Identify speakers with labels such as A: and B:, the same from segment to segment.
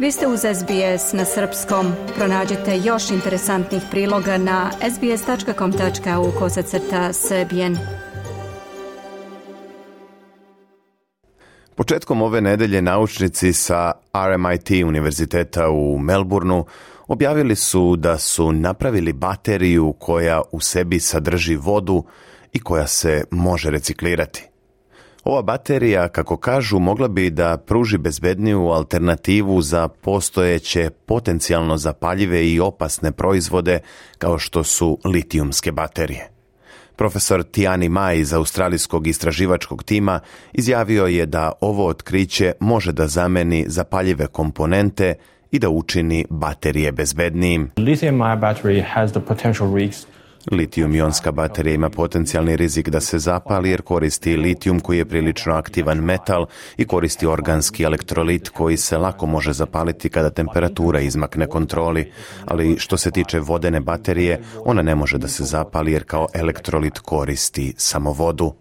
A: Vi ste uz SBS na srpskom. Pronađete još interesantnih priloga na sbs.com.au kosacrta srbijen. Početkom ove nedelje naučnici sa RMIT univerziteta u Melbourneu objavili su da su napravili bateriju koja u sebi sadrži vodu i koja se može reciklirati. Ova baterija, kako kažu, mogla bi da pruži bezbedniju alternativu za postojeće potencijalno zapaljive i opasne proizvode kao što su litijumske baterije. Profesor Tijani Maj iz Australijskog istraživačkog tima izjavio je da ovo otkriće može da zameni zapaljive komponente i da učini baterije bezbednijim.
B: Litijum-ionska baterija ima potencijalni rizik da se zapali jer koristi litijum koji je prilično aktivan metal i koristi organski elektrolit koji se lako može zapaliti kada temperatura izmakne kontroli. Ali što se tiče vodene baterije, ona ne može da se zapali jer kao elektrolit koristi samo vodu.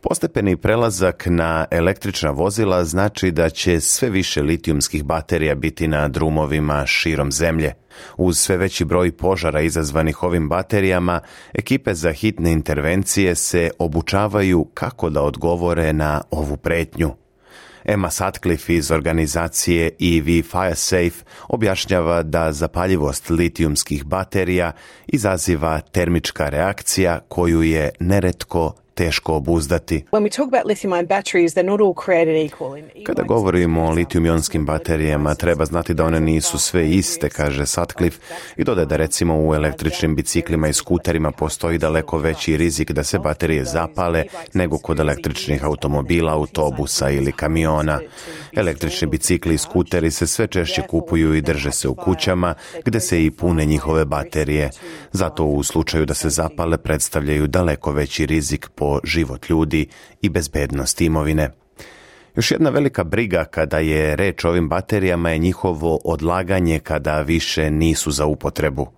B: Postepeni prelazak na električna vozila znači da će sve više litijumskih baterija biti na drumovima širom zemlje. Uz sve veći broj požara izazvanih ovim baterijama, ekipe za hitne intervencije se obučavaju kako da odgovore na ovu pretnju. Emma Sutcliffe iz organizacije EV Firesafe objašnjava da zapaljivost litijumskih baterija izaziva termička reakcija koju je neretko teško obuzdati.
C: Kada govorimo o litijum baterijama, treba znati da one nisu sve iste, kaže Sutcliffe, i dodaje da recimo u električnim biciklima i skuterima postoji daleko veći rizik da se baterije zapale nego kod električnih automobila, autobusa ili kamiona. Električni bicikli i skuteri se sve češće kupuju i drže se u kućama, gde se i pune njihove baterije. Zato u slučaju da se zapale predstavljaju daleko veći rizik po život ljudi i bezbednost imovine. Još jedna velika briga kada je reč o ovim baterijama je njihovo odlaganje kada više nisu za upotrebu.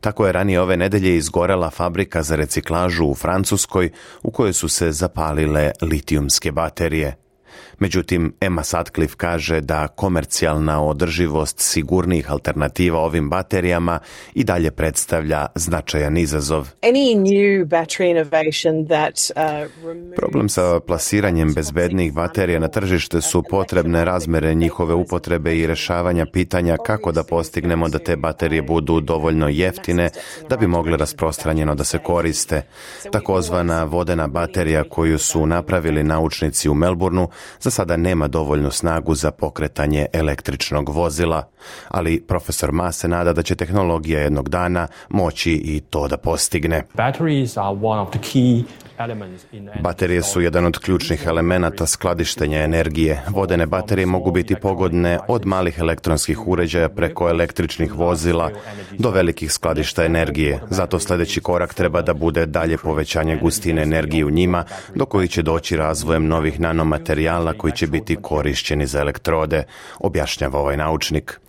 C: Tako je ranije ove nedelje izgorela fabrika za reciklažu u Francuskoj u kojoj su se zapalile litijumske baterije. Međutim, Emma Sutcliffe kaže da komercijalna održivost sigurnih alternativa ovim baterijama i dalje predstavlja značajan izazov. Uh, Problem sa plasiranjem bezbednih baterija na tržište su potrebne razmere njihove upotrebe i rešavanja pitanja kako da postignemo da te baterije budu dovoljno jeftine da bi mogle rasprostranjeno da se koriste. Takozvana vodena baterija koju su napravili naučnici u Melbourneu za sada nema dovoljnu snagu za pokretanje električnog vozila, ali profesor Ma se nada da će tehnologija jednog dana moći i to da postigne. Batteries are one of the
D: key Baterije su jedan od ključnih elemenata skladištenja energije. Vodene baterije mogu biti pogodne od malih elektronskih uređaja preko električnih vozila do velikih skladišta energije. Zato sljedeći korak treba da bude dalje povećanje gustine energije u njima, do koji će doći razvojem novih nanomaterijala koji će biti korišćeni za elektrode, objašnjava ovaj naučnik.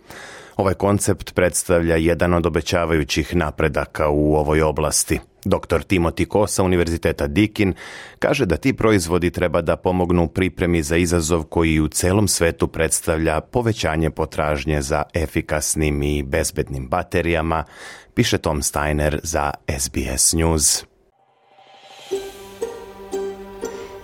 D: Ovaj koncept predstavlja jedan od obećavajućih napredaka u ovoj oblasti. Dr. Timothy Kosa Univerziteta Dikin kaže da ti proizvodi treba da pomognu pripremi za izazov koji u celom svetu predstavlja povećanje potražnje za efikasnim i bezbednim baterijama, piše Tom Steiner za SBS News.